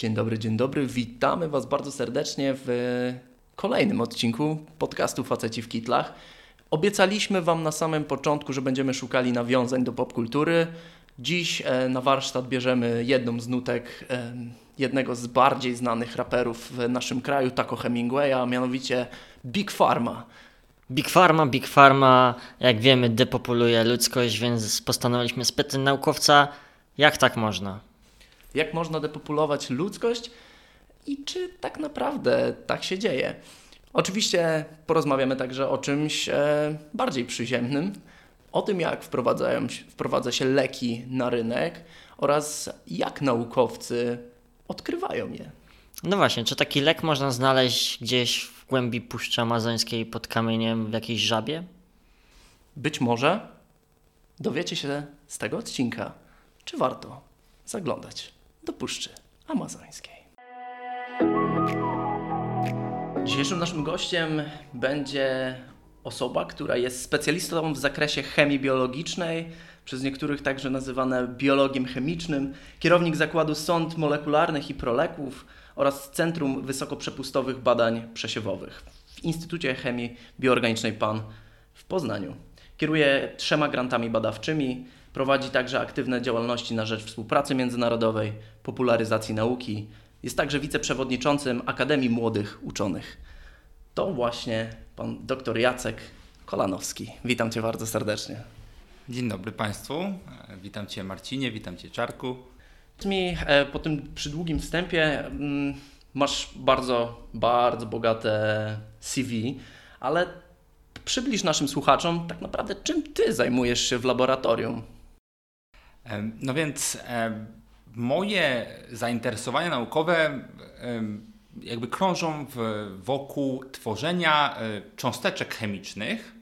Dzień dobry, dzień dobry. Witamy Was bardzo serdecznie w kolejnym odcinku podcastu Faceci w Kitlach. Obiecaliśmy Wam na samym początku, że będziemy szukali nawiązań do popkultury. Dziś e, na warsztat bierzemy jedną z nutek e, jednego z bardziej znanych raperów w naszym kraju, Taco Hemingwaya, a mianowicie Big Pharma. Big Pharma, Big Pharma, jak wiemy, depopuluje ludzkość, więc postanowiliśmy spytać naukowca, jak tak można? Jak można depopulować ludzkość i czy tak naprawdę tak się dzieje? Oczywiście porozmawiamy także o czymś e, bardziej przyziemnym, o tym jak wprowadzają, wprowadza się leki na rynek oraz jak naukowcy odkrywają je. No właśnie, czy taki lek można znaleźć gdzieś w głębi Puszczy Amazońskiej pod kamieniem w jakiejś żabie? Być może dowiecie się z tego odcinka, czy warto zaglądać do Puszczy Amazońskiej. Dzisiejszym naszym gościem będzie osoba, która jest specjalistą w zakresie chemii biologicznej, przez niektórych także nazywana biologiem chemicznym, kierownik Zakładu Sąd Molekularnych i Proleków oraz Centrum Wysokoprzepustowych Badań Przesiewowych w Instytucie Chemii Bioorganicznej PAN w Poznaniu. Kieruje trzema grantami badawczymi, prowadzi także aktywne działalności na rzecz współpracy międzynarodowej, popularyzacji nauki. Jest także wiceprzewodniczącym Akademii Młodych Uczonych. To właśnie pan dr Jacek Kolanowski. Witam cię bardzo serdecznie. Dzień dobry Państwu. Witam Cię Marcinie, witam Cię Czarku. Mi e, po tym przydługim wstępie mm, masz bardzo, bardzo bogate CV, ale przybliż naszym słuchaczom tak naprawdę czym Ty zajmujesz się w laboratorium. No więc moje zainteresowania naukowe jakby krążą wokół tworzenia e, cząsteczek chemicznych,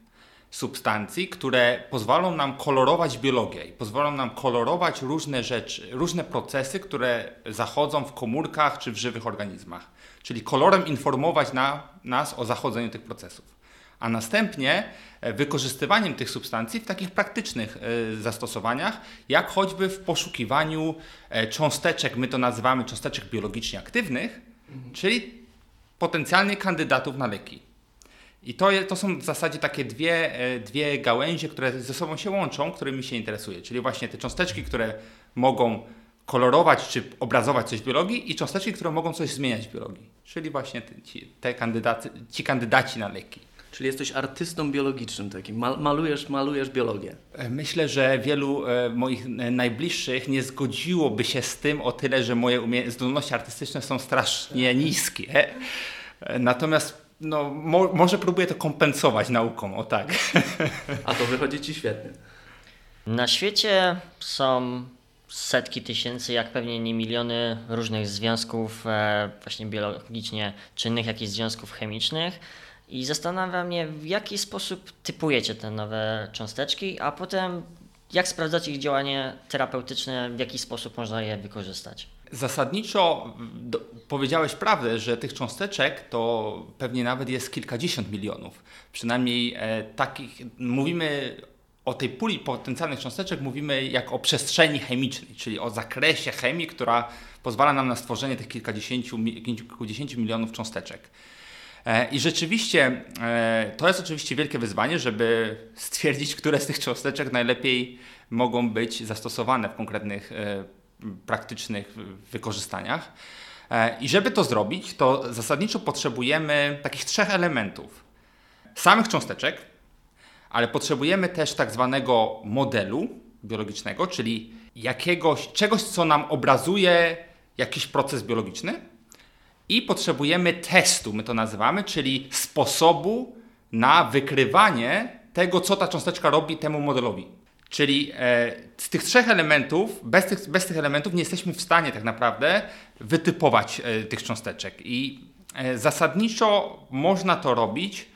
substancji, które pozwolą nam kolorować biologię i pozwolą nam kolorować różne rzeczy, różne procesy, które zachodzą w komórkach czy w żywych organizmach. Czyli kolorem informować na, nas o zachodzeniu tych procesów. A następnie e, wykorzystywaniem tych substancji w takich praktycznych y, zastosowaniach, jak choćby w poszukiwaniu y, cząsteczek, my to nazywamy cząsteczek biologicznie aktywnych, mhm. czyli potencjalnie kandydatów na leki. I to, to są w zasadzie takie dwie, e, dwie gałęzie, które ze sobą się łączą, którymi się interesuje. Czyli właśnie te cząsteczki, które mogą kolorować czy obrazować coś w biologii i cząsteczki, które mogą coś zmieniać w biologii. Czyli właśnie te, ci, te kandydaty, ci kandydaci na leki. Czyli jesteś artystą biologicznym takim, malujesz, malujesz biologię. E, myślę, że wielu e, moich najbliższych nie zgodziłoby się z tym o tyle, że moje zdolności artystyczne są strasznie niskie. Natomiast no, mo może próbuję to kompensować nauką, o tak. A to wychodzi ci świetnie. Na świecie są setki tysięcy, jak pewnie nie miliony różnych związków e, właśnie biologicznie czynnych, jak i związków chemicznych. I zastanawia mnie, w jaki sposób typujecie te nowe cząsteczki, a potem jak sprawdzacie ich działanie terapeutyczne, w jaki sposób można je wykorzystać. Zasadniczo do, powiedziałeś prawdę, że tych cząsteczek to pewnie nawet jest kilkadziesiąt milionów. Przynajmniej e, takich, mówimy o tej puli potencjalnych cząsteczek, mówimy jak o przestrzeni chemicznej, czyli o zakresie chemii, która pozwala nam na stworzenie tych kilkadziesięciu, kilkudziesięciu milionów cząsteczek. E, I rzeczywiście e, to jest oczywiście wielkie wyzwanie, żeby stwierdzić, które z tych cząsteczek najlepiej mogą być zastosowane w konkretnych e, praktycznych wykorzystaniach. I żeby to zrobić, to zasadniczo potrzebujemy takich trzech elementów. Samych cząsteczek, ale potrzebujemy też tak zwanego modelu biologicznego, czyli jakiegoś, czegoś, co nam obrazuje jakiś proces biologiczny. I potrzebujemy testu, my to nazywamy, czyli sposobu na wykrywanie tego, co ta cząsteczka robi temu modelowi. Czyli e, z tych trzech elementów, bez tych, bez tych elementów nie jesteśmy w stanie tak naprawdę wytypować e, tych cząsteczek. I e, zasadniczo można to robić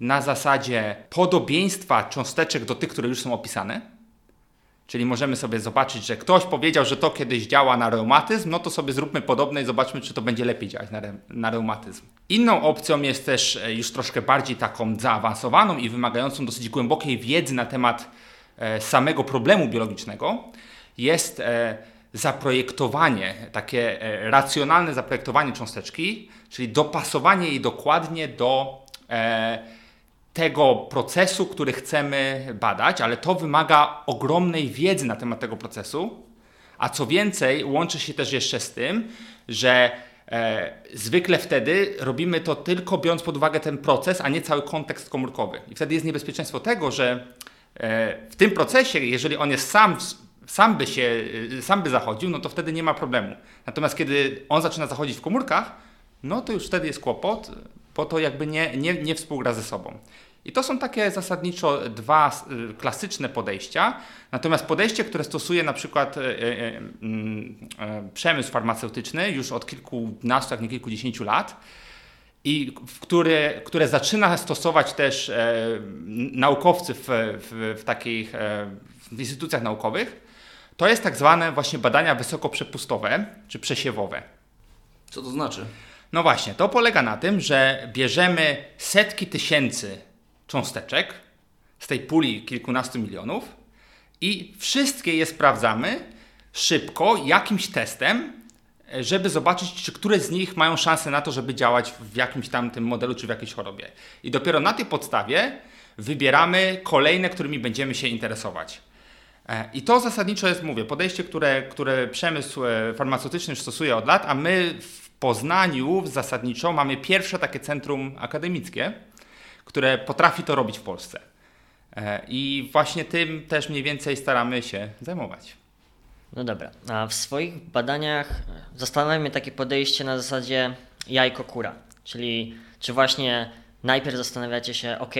na zasadzie podobieństwa cząsteczek do tych, które już są opisane. Czyli możemy sobie zobaczyć, że ktoś powiedział, że to kiedyś działa na reumatyzm, no to sobie zróbmy podobne i zobaczmy, czy to będzie lepiej działać na, re na reumatyzm. Inną opcją jest też e, już troszkę bardziej taką zaawansowaną i wymagającą dosyć głębokiej wiedzy na temat E, samego problemu biologicznego jest e, zaprojektowanie, takie e, racjonalne zaprojektowanie cząsteczki, czyli dopasowanie jej dokładnie do e, tego procesu, który chcemy badać, ale to wymaga ogromnej wiedzy na temat tego procesu. A co więcej, łączy się też jeszcze z tym, że e, zwykle wtedy robimy to tylko biorąc pod uwagę ten proces, a nie cały kontekst komórkowy. I wtedy jest niebezpieczeństwo tego, że e, w tym procesie, jeżeli on jest sam sam by się, y, sam by zachodził, no to wtedy nie ma problemu. Natomiast kiedy on zaczyna zachodzić w komórkach, no to już wtedy jest kłopot, bo to jakby nie, nie, nie współgra ze sobą. I to są takie zasadniczo dwa y, klasyczne podejścia. Natomiast podejście, które stosuje na przykład y, mm, przemysł farmaceutyczny już od kilkunastu, jak nie kilkudziesięciu lat, i które, które zaczyna stosować też e, naukowcy w, w, w takich e, w instytucjach naukowych, to jest tak zwane właśnie badania wysokoprzepustowe czy przesiewowe. Co to znaczy? No właśnie, to polega na tym, że bierzemy setki tysięcy cząsteczek z tej puli kilkunastu milionów i wszystkie je sprawdzamy szybko jakimś testem, żeby zobaczyć, czy które z nich mają szansę na to, żeby działać w jakimś tam tym modelu czy w jakiejś chorobie. I dopiero na tej podstawie wybieramy kolejne, którymi będziemy się interesować. E, I to zasadniczo jest, mówię, podejście, które, które przemysł e, farmaceutyczny stosuje od lat, a my w Poznaniu zasadniczo mamy pierwsze takie centrum akademickie, które potrafi to robić w Polsce. E, I właśnie tym też mniej więcej staramy się zajmować. No dobra, a w swoich badaniach zastanawia mnie takie podejście na zasadzie jajko-kura, czyli czy właśnie najpierw zastanawiacie się, ok,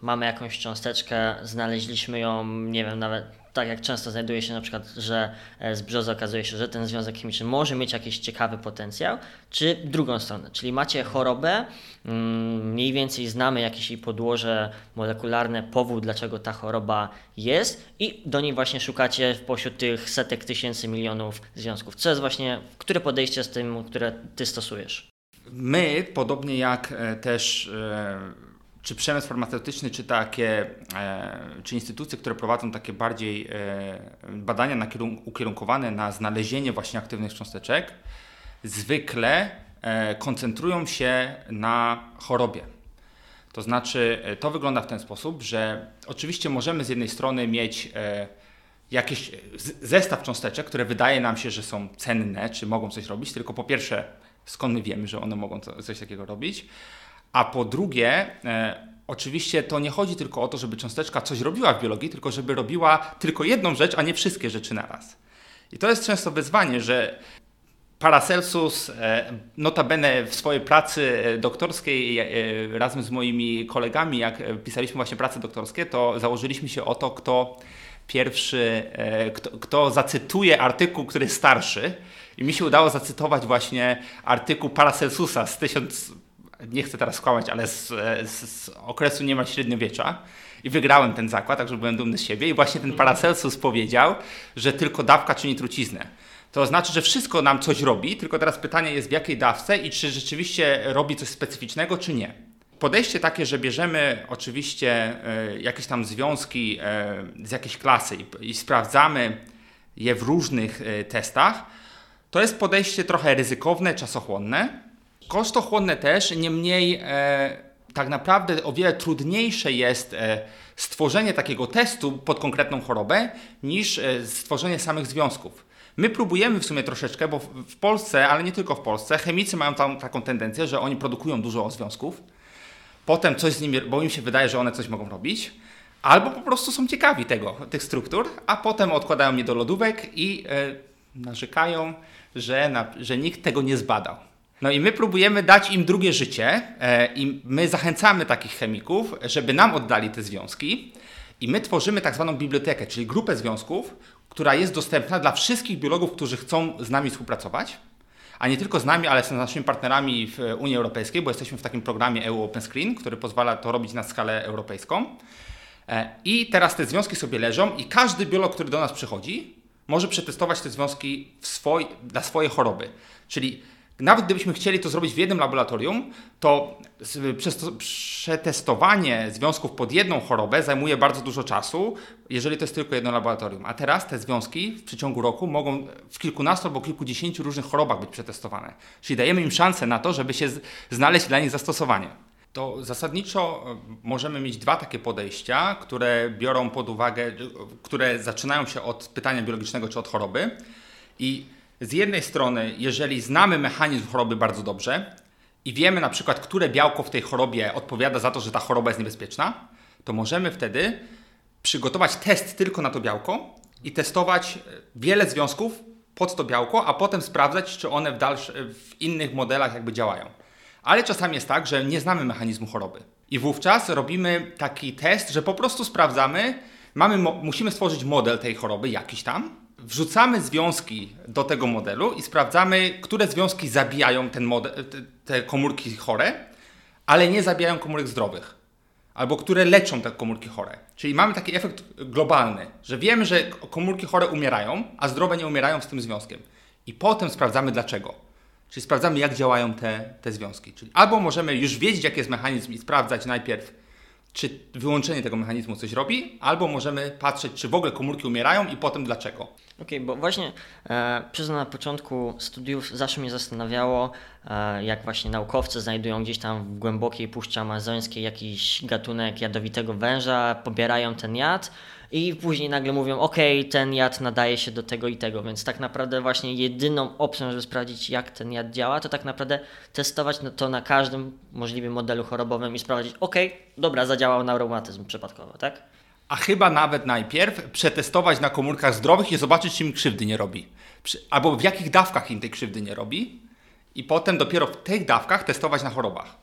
mamy jakąś cząsteczkę, znaleźliśmy ją, nie wiem, nawet tak jak często znajduje się na przykład, że e, z brzozy okazuje się, że ten związek chemiczny może mieć jakiś ciekawy potencjał, czy drugą stronę, czyli macie chorobę, mm, mniej więcej znamy jakieś jej podłoże molekularne, powód, dlaczego ta choroba jest i do niej właśnie szukacie pośród tych setek tysięcy milionów związków. Co jest właśnie, które podejście z tym, które ty stosujesz? My, podobnie jak e, też e, czy przemysł farmaceutyczny, czy takie, e, czy instytucje, które prowadzą takie bardziej badania na ukierunkowane na znalezienie właśnie aktywnych cząsteczek, zwykle koncentrują się na chorobie. To znaczy, to wygląda w ten sposób, że oczywiście możemy z jednej strony mieć jakiś zestaw cząsteczek, które wydaje nam się, że są cenne, czy mogą coś robić, tylko po pierwsze skąd my wiemy, że one mogą coś takiego robić. A po drugie, e, oczywiście to nie chodzi tylko o to, żeby cząsteczka coś robiła w biologii, tylko żeby robiła tylko jedną rzecz, a nie wszystkie rzeczy naraz. I to jest często wyzwanie, że Paracelsus, e, notabene w swojej pracy e, doktorskiej, razem z moimi kolegami, jak pisaliśmy właśnie prace doktorskie, to założyliśmy się o to, kto pierwszy, kto, kto zacytuje artykuł, który jest starszy, i mi się udało zacytować właśnie artykuł Paracelsusa z tysiąc, nie chcę teraz skłamać, ale z, z, z okresu niemal średniowiecza. I wygrałem ten zakład, także byłem dumny z siebie. I właśnie ten Paracelsus powiedział, że tylko dawka czyni truciznę. To znaczy, że wszystko nam coś robi, tylko teraz pytanie jest w jakiej dawce i czy rzeczywiście robi coś specyficznego, czy nie. Podejście takie, że bierzemy oczywiście y, jakieś tam związki y, z jakiejś klasy i, sprawdzamy je w różnych y, testach, to jest podejście trochę ryzykowne, czasochłonne, kosztochłonne też, niemniej e, tak naprawdę o wiele trudniejsze jest e, stworzenie takiego testu pod konkretną chorobę niż e, stworzenie samych związków. My próbujemy w sumie troszeczkę, bo w Polsce, ale nie tylko w Polsce, chemicy mają tam taką tendencję, że oni produkują dużo związków, potem coś z nimi, bo im się wydaje, że one coś mogą robić, albo po prostu są ciekawi tego, tych struktur, a potem odkładają je do lodówek i e, narzekają, że, na, że nikt tego nie zbadał. No i my próbujemy dać im drugie życie e, i my zachęcamy takich chemików, żeby nam oddali te związki i my tworzymy tak zwaną bibliotekę, czyli grupę związków, która jest dostępna dla wszystkich biologów, którzy chcą z nami współpracować, a nie tylko z nami, ale z naszymi partnerami w Unii Europejskiej, bo jesteśmy w takim programie EU Open Screen, który pozwala to robić na skalę europejską. E, I teraz te związki sobie leżą i każdy biolog, który do nas przychodzi, może przetestować te związki swoj, dla swojej choroby. Czyli nawet gdybyśmy chcieli to zrobić w jednym laboratorium, to przetestowanie związków pod jedną chorobę zajmuje bardzo dużo czasu, jeżeli to jest tylko jedno laboratorium. A teraz te związki w przeciągu roku mogą w kilkunastu albo kilkudziesięciu różnych chorobach być przetestowane. Czyli dajemy im szansę na to, żeby się znaleźć dla nich zastosowanie. To zasadniczo e, możemy mieć dwa takie podejścia, które biorą pod uwagę, które zaczynają się od pytania biologicznego czy od choroby. I z jednej strony, jeżeli znamy mechanizm choroby bardzo dobrze i wiemy na przykład, które białko w tej chorobie odpowiada za to, że ta choroba jest niebezpieczna, to możemy wtedy przygotować test tylko na to białko i testować e, wiele związków pod to białko, a potem sprawdzać, czy one w, w innych modelach jakby działają. Ale czasami jest tak, że nie znamy mechanizmu choroby. I wówczas robimy taki test, że po prostu sprawdzamy, mamy, musimy stworzyć model tej choroby, jakiś tam, wrzucamy związki do tego modelu i sprawdzamy, które związki zabijają ten model, te komórki chore, ale nie zabijają komórek zdrowych. Albo które leczą te komórki chore. Czyli mamy taki efekt globalny, że wiemy, że komórki chore umierają, a zdrowe nie umierają z tym związkiem. I potem sprawdzamy dlaczego. Czyli sprawdzamy, jak działają te, te związki. Czyli albo możemy już wiedzieć, jaki jest mechanizm i sprawdzać najpierw, czy wyłączenie tego mechanizmu coś robi, albo możemy patrzeć, czy w ogóle komórki umierają i potem dlaczego. Okej, okay, bo właśnie e, przyznam na początku studiów zawsze mnie zastanawiało, e, jak właśnie naukowcy znajdują gdzieś tam w głębokiej puszczy amazońskiej jakiś gatunek jadowitego węża, pobierają ten jad i później nagle mówią, ok, ten jad nadaje się do tego i tego, więc tak naprawdę właśnie jedyną opcją, żeby sprawdzić jak ten jad działa, to tak naprawdę testować to na każdym możliwym modelu chorobowym i sprawdzić, ok, dobra, zadziałał na reumatyzm przypadkowo, tak? A chyba nawet najpierw przetestować na komórkach zdrowych i zobaczyć, czy im krzywdy nie robi. Albo w jakich dawkach im tej krzywdy nie robi. I potem dopiero w tych dawkach testować na chorobach.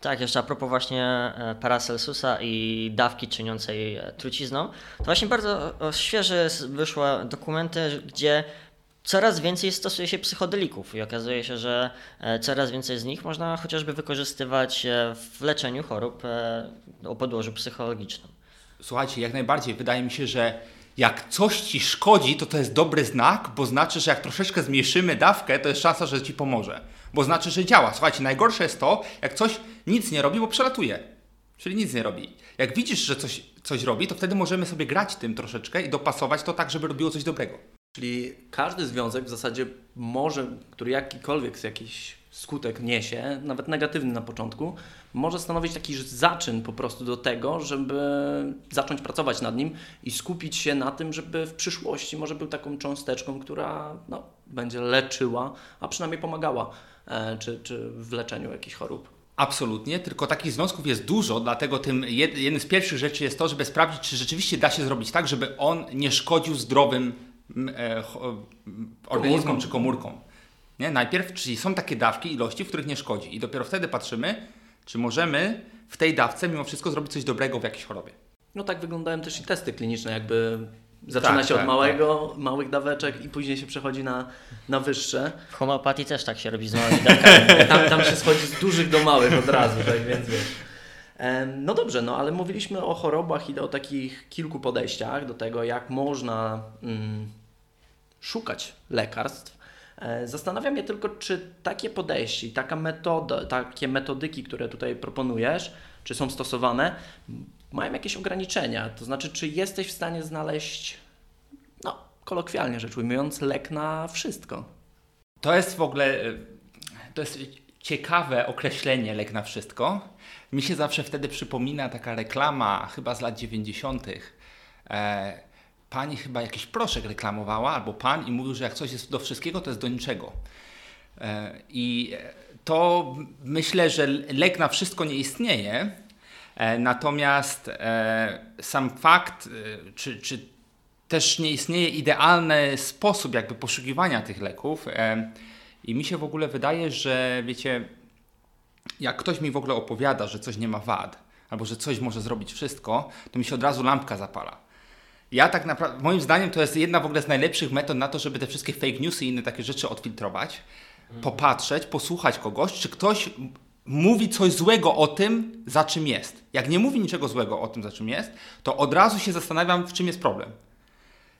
Tak, jeszcze a propos właśnie e, Paracelsusa i dawki czyniącej e, trucizną, to właśnie bardzo świeże wyszły dokumenty, gdzie coraz więcej stosuje się psychodelików i okazuje się, że e, coraz więcej z nich można chociażby wykorzystywać w leczeniu chorób o podłożu psychologicznym. Słuchajcie, jak najbardziej. Wydaje mi się, że jak coś ci szkodzi, to to jest dobry znak, bo znaczy, że jak troszeczkę zmniejszymy dawkę, to jest szansa, że ci pomoże. Bo znaczy, że działa. Słuchajcie, najgorsze jest to, jak coś nic nie robi, bo przelatuje. Czyli nic nie robi. Jak widzisz, że coś, coś robi, to wtedy możemy sobie grać tym troszeczkę i dopasować to tak, żeby robiło coś dobrego. Czyli każdy związek w zasadzie może, który jakikolwiek jakiś skutek niesie, nawet negatywny na początku, może stanowić taki zaczyn po prostu do tego, żeby zacząć pracować nad nim i skupić się na tym, żeby w przyszłości może był taką cząsteczką, która no, będzie leczyła, a przynajmniej pomagała e, czy, czy w leczeniu jakichś chorób. Absolutnie, tylko takich związków jest dużo, dlatego tym jed, jednym z pierwszych rzeczy jest to, żeby sprawdzić, czy rzeczywiście da się zrobić tak, żeby on nie szkodził zdrowym e, organizmom czy komórkom. Nie? Najpierw, czyli są takie dawki, ilości, w których nie szkodzi i dopiero wtedy patrzymy, czy możemy w tej dawce mimo wszystko zrobić coś dobrego w jakiejś chorobie. No tak wyglądają też i testy kliniczne, jakby zaczyna tak, się tak, od małego, tak. małych daweczek i później się przechodzi na, na wyższe. W homeopatii też tak się robi z małymi dawkami. tam, tam się schodzi z dużych do małych od razu, tak więc wiesz. No dobrze, no ale mówiliśmy o chorobach i o takich kilku podejściach do tego, jak można mm, szukać lekarstw. E, Zastanawiam się tylko, czy takie podejście i taka metoda, takie metodyki, które tutaj proponujesz, czy są stosowane, mają jakieś ograniczenia. To znaczy, czy jesteś w stanie znaleźć, no, kolokwialnie rzecz ujmując, lek na wszystko? To jest w ogóle, e, to jest ciekawe określenie lek na wszystko. Mi się zawsze wtedy przypomina taka reklama, chyba z lat 90 pani chyba jakiś proszek reklamowała, albo pan i mówił, że jak coś jest do wszystkiego, to jest do niczego. E, I to myślę, że lek na wszystko nie istnieje, e, natomiast e, sam fakt, czy, czy też nie istnieje idealny sposób jakby poszukiwania tych leków. I mi się w ogóle wydaje, że wiecie, jak ktoś mi w ogóle opowiada, że coś nie ma wad, albo że coś może zrobić wszystko, to mi się od razu lampka zapala ja tak naprawdę, moim zdaniem to jest jedna w ogóle z najlepszych metod na to, żeby te wszystkie fake newsy i inne takie rzeczy odfiltrować, mhm. popatrzeć, posłuchać kogoś, czy ktoś mówi coś złego o tym, za czym jest. Jak nie mówi niczego złego o tym, za czym jest, to od razu się zastanawiam, w czym jest problem.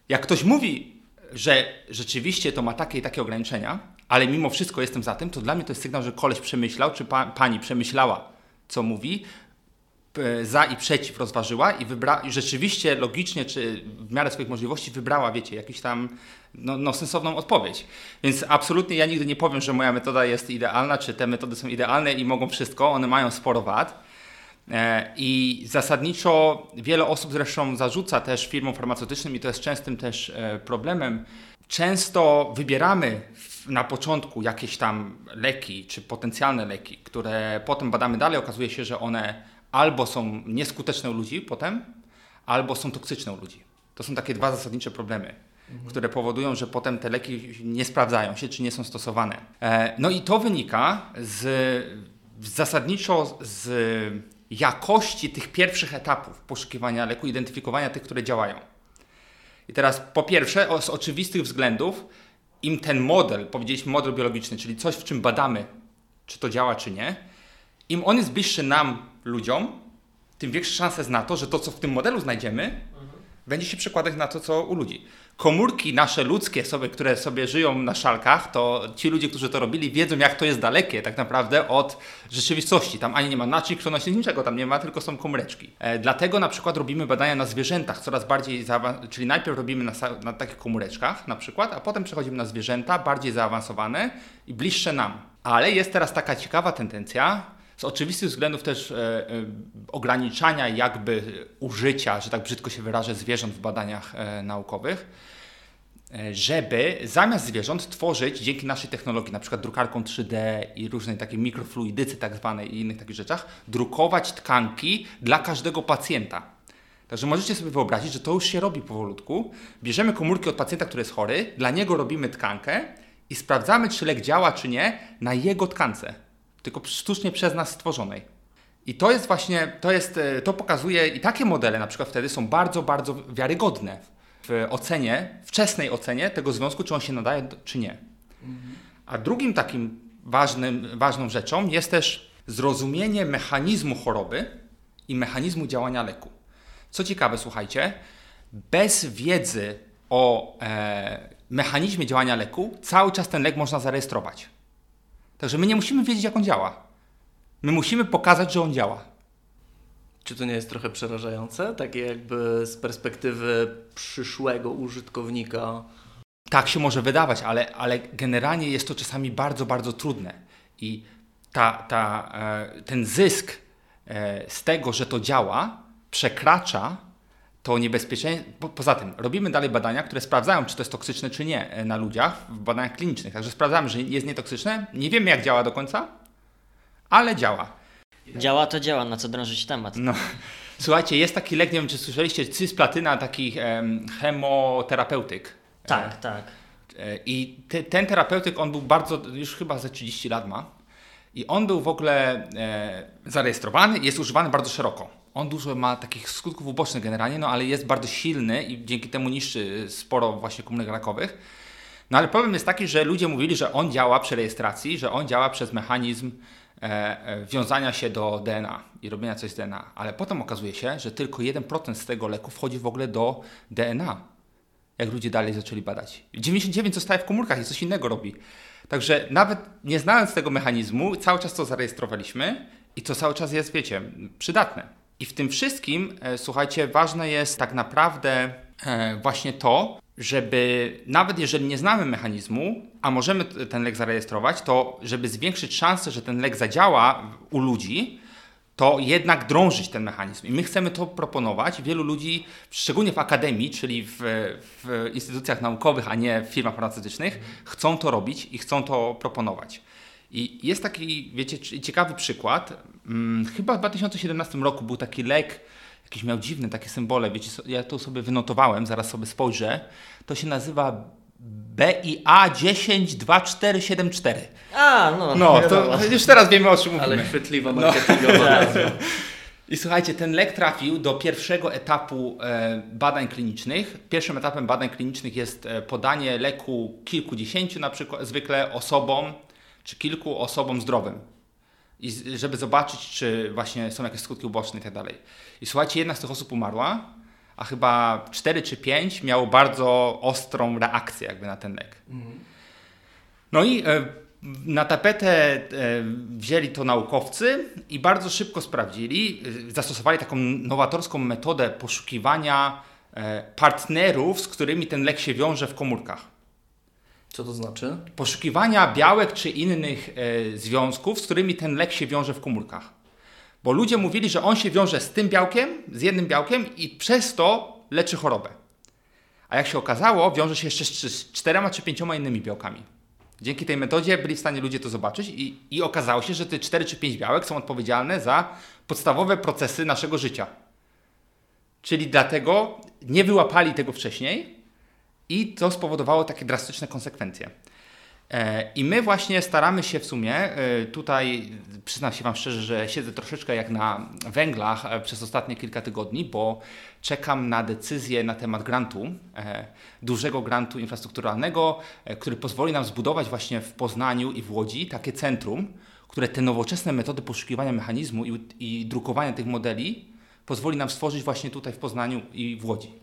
Jak ktoś mówi, że rzeczywiście to ma takie i takie ograniczenia, ale mimo wszystko jestem za tym, to dla mnie to jest sygnał, że koleś przemyślał, czy pa, pani przemyślała, co mówi, za i przeciw rozważyła i, wybra- i rzeczywiście logicznie, czy w miarę swoich możliwości wybrała, wiecie, jakąś tam no, no, sensowną odpowiedź. Więc absolutnie ja nigdy nie powiem, że moja metoda jest idealna, czy te metody są idealne i mogą wszystko, one mają sporo wad. E, I zasadniczo wiele osób zresztą zarzuca też firmom farmaceutycznym i to jest częstym też e, problemem. Często wybieramy na początku jakieś tam leki, czy potencjalne leki, które potem badamy dalej, okazuje się, że one albo są nieskuteczne u ludzi potem, albo są toksyczne u ludzi. To są takie dwa zasadnicze problemy, mhm. które powodują, że potem te leki nie sprawdzają się, czy nie są stosowane. E, no i to wynika z, zasadniczo z jakości tych pierwszych etapów poszukiwania leku, identyfikowania tych, które działają. I teraz po pierwsze, z oczywistych względów, im ten model, powiedzieliśmy model biologiczny, czyli coś, w czym badamy, czy to działa, czy nie, im on jest bliższy nam, ludziom, tym większe szanse jest na to, że to, co w tym modelu znajdziemy, mhm. będzie się przekładać na to, co u ludzi. Komórki nasze ludzkie, sobie, które sobie żyją na szalkach, to ci ludzie, którzy to robili, wiedzą, jak to jest dalekie tak naprawdę od rzeczywistości. Tam ani nie ma naczyń krwionośnych, niczego tam nie ma, tylko są komóreczki. E, dlatego na przykład robimy badania na zwierzętach coraz bardziej, czyli najpierw robimy na, na takich komóreczkach na przykład, a potem przechodzimy na zwierzęta bardziej zaawansowane i bliższe nam. Ale jest teraz taka ciekawa tendencja, z oczywistych względów też e, e, ograniczania jakby użycia, że tak brzydko się wyrażę, zwierząt w badaniach e, naukowych, e, żeby zamiast zwierząt tworzyć dzięki naszej technologii, na przykład drukarką 3D i różnej takiej mikrofluidycy tak zwanej i innych takich rzeczach, drukować tkanki dla każdego pacjenta. Także możecie sobie wyobrazić, że to już się robi powolutku. Bierzemy komórki od pacjenta, który jest chory, dla niego robimy tkankę i sprawdzamy, czy lek działa, czy nie, na jego tkance tylko sztucznie przez nas stworzonej. I to jest właśnie, to, jest, e, to pokazuje, i takie modele na przykład wtedy są bardzo, bardzo wiarygodne w ocenie, wczesnej ocenie tego związku, czy on się nadaje, czy nie. A drugim takim ważnym, ważną rzeczą jest też zrozumienie mechanizmu choroby i mechanizmu działania leku. Co ciekawe, słuchajcie, bez wiedzy o e, mechanizmie działania leku, cały czas ten lek można zarejestrować. Także my nie musimy wiedzieć, jak on działa. My musimy pokazać, że on działa. Czy to nie jest trochę przerażające? Takie jakby z perspektywy przyszłego użytkownika. Tak się może wydawać, ale, ale generalnie jest to czasami bardzo, bardzo trudne. I ta, ta, e, ten zysk e, z tego, że to działa, przekracza to niebezpieczeństwo. Po, poza tym, robimy dalej badania, które sprawdzają, czy to jest toksyczne, czy nie e, na ludziach w badaniach klinicznych. Także sprawdzamy, że jest nietoksyczne. Nie wiemy, jak działa do końca, ale działa. Działa to działa, na co drążyć temat. No. Słuchajcie, jest taki lek, nie wiem czy słyszeliście, cysplatyna, taki em, chemoterapeutyk. Tak, e, tak. E, I te, ten terapeutyk, on był bardzo, już chyba za 30 lat ma. I on był w ogóle e, zarejestrowany jest używany bardzo szeroko on dużo ma takich skutków ubocznych generalnie, no ale jest bardzo silny i dzięki temu niszczy sporo właśnie komórek rakowych. No ale problem jest taki, że ludzie mówili, że on działa przy rejestracji, że on działa przez mechanizm e, e, wiązania się do DNA i robienia coś z DNA. Ale potem okazuje się, że tylko 1% z tego leku wchodzi w ogóle do DNA. Jak ludzie dalej zaczęli badać. 99 zostaje w komórkach i coś innego robi. Także nawet nie znając tego mechanizmu, cały czas to zarejestrowaliśmy i to cały czas jest, wiecie, przydatne. I w tym wszystkim, e, słuchajcie, ważne jest tak naprawdę e, właśnie to, żeby nawet jeżeli nie znamy mechanizmu, a możemy ten lek zarejestrować, to żeby zwiększyć szansę, że ten lek zadziała u ludzi, to jednak drążyć ten mechanizm. I my chcemy to proponować. Wielu ludzi, szczególnie w akademii, czyli w, w instytucjach naukowych, a nie w firmach farmaceutycznych, chcą to robić i chcą to proponować. I jest taki, wiecie, ciekawy przykład. Hmm, chyba w 2017 roku był taki lek, jakiś miał dziwne takie symbole, wiecie, ja to sobie wynotowałem, zaraz sobie spojrzę. To się nazywa BIA 102474. A, no. No, to już teraz wiemy o czym mówimy. Ale chwytliwa marketingowa no. I słuchajcie, ten lek trafił do pierwszego etapu e, badań klinicznych. Pierwszym etapem badań klinicznych jest e, podanie leku kilkudziesięciu na przykład zwykle osobom czy kilku osobom zdrowym. I żeby zobaczyć, czy właśnie są jakieś skutki uboczne i tak dalej. I słuchajcie, jedna z tych osób umarła, a chyba 4 czy 5 miało bardzo ostrą reakcję jakby na ten lek. Mhm. No i e, na tapetę e, wzięli to naukowcy i bardzo szybko sprawdzili, e, zastosowali taką nowatorską metodę poszukiwania partnerów, z którymi ten lek się wiąże w komórkach. Co to znaczy? Poszukiwania białek czy innych e, związków, z którymi ten lek się wiąże w komórkach. Bo ludzie mówili, że on się wiąże z tym białkiem, z jednym białkiem i przez to leczy chorobę. A jak się okazało, wiąże się jeszcze z czterema czy pięcioma innymi białkami. Dzięki tej metodzie byli w stanie ludzie to zobaczyć i, i okazało się, że te 4 czy 5 białek są odpowiedzialne za podstawowe procesy naszego życia. Czyli dlatego nie wyłapali tego wcześniej i to spowodowało takie drastyczne konsekwencje. E, I my właśnie staramy się w sumie, e, tutaj przyznam się Wam szczerze, że siedzę troszeczkę jak na węglach e, przez ostatnie kilka tygodni, bo czekam na decyzję na temat grantu, dużego grantu infrastrukturalnego, który pozwoli nam zbudować właśnie w Poznaniu i w Łodzi takie centrum, które te nowoczesne metody poszukiwania mechanizmu i, i drukowania tych modeli pozwoli nam stworzyć właśnie tutaj w Poznaniu i w Łodzi.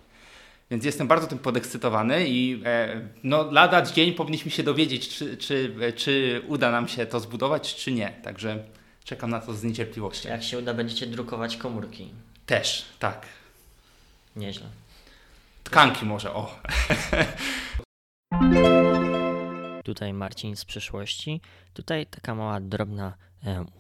Więc jestem bardzo tym podekscytowany i e, no, lada dzień powinniśmy się dowiedzieć, czy, czy, czy uda nam się to zbudować, czy nie. Także czekam na to z niecierpliwością. Jak się uda, będziecie drukować komórki. Też, tak. Nieźle. Tkanki może, o. Tutaj Marcin z przyszłości. Tutaj taka mała drobna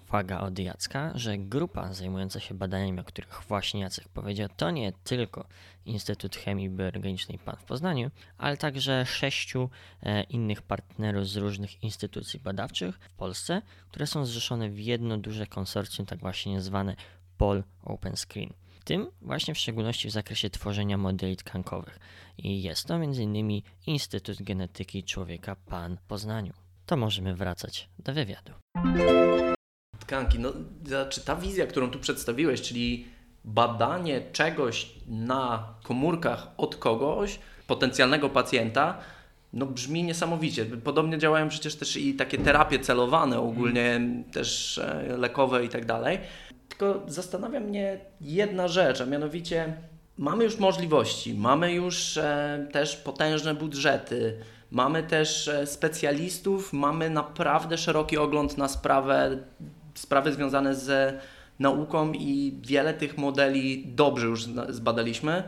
uwaga od Jacka, że grupa zajmująca się badaniami, o których właśnie Jacek powiedział, to nie tylko Instytut Chemii Bioorganicznej PAN w Poznaniu, ale także sześciu e, innych partnerów z różnych instytucji badawczych w Polsce, które są zrzeszone w jedno duże konsorcjum, tak właśnie zwane POL Open Screen. Tym właśnie w szczególności w zakresie tworzenia modeli tkankowych. I jest to m.in. Instytut Genetyki Człowieka PAN w Poznaniu. To możemy wracać do wywiadu. Tkanki, no czy ta wizja, którą tu przedstawiłeś, czyli badanie czegoś na komórkach od kogoś, potencjalnego pacjenta, no brzmi niesamowicie. Podobnie działają przecież też i takie terapie celowane, ogólnie mm. też e, lekowe i tak dalej. Tylko zastanawia mnie jedna rzecz, a mianowicie mamy już możliwości, mamy już e, też potężne budżety, mamy też e, specjalistów, mamy naprawdę szeroki ogląd na sprawę, sprawy związane z nauką i wiele tych modeli dobrze już zbadaliśmy,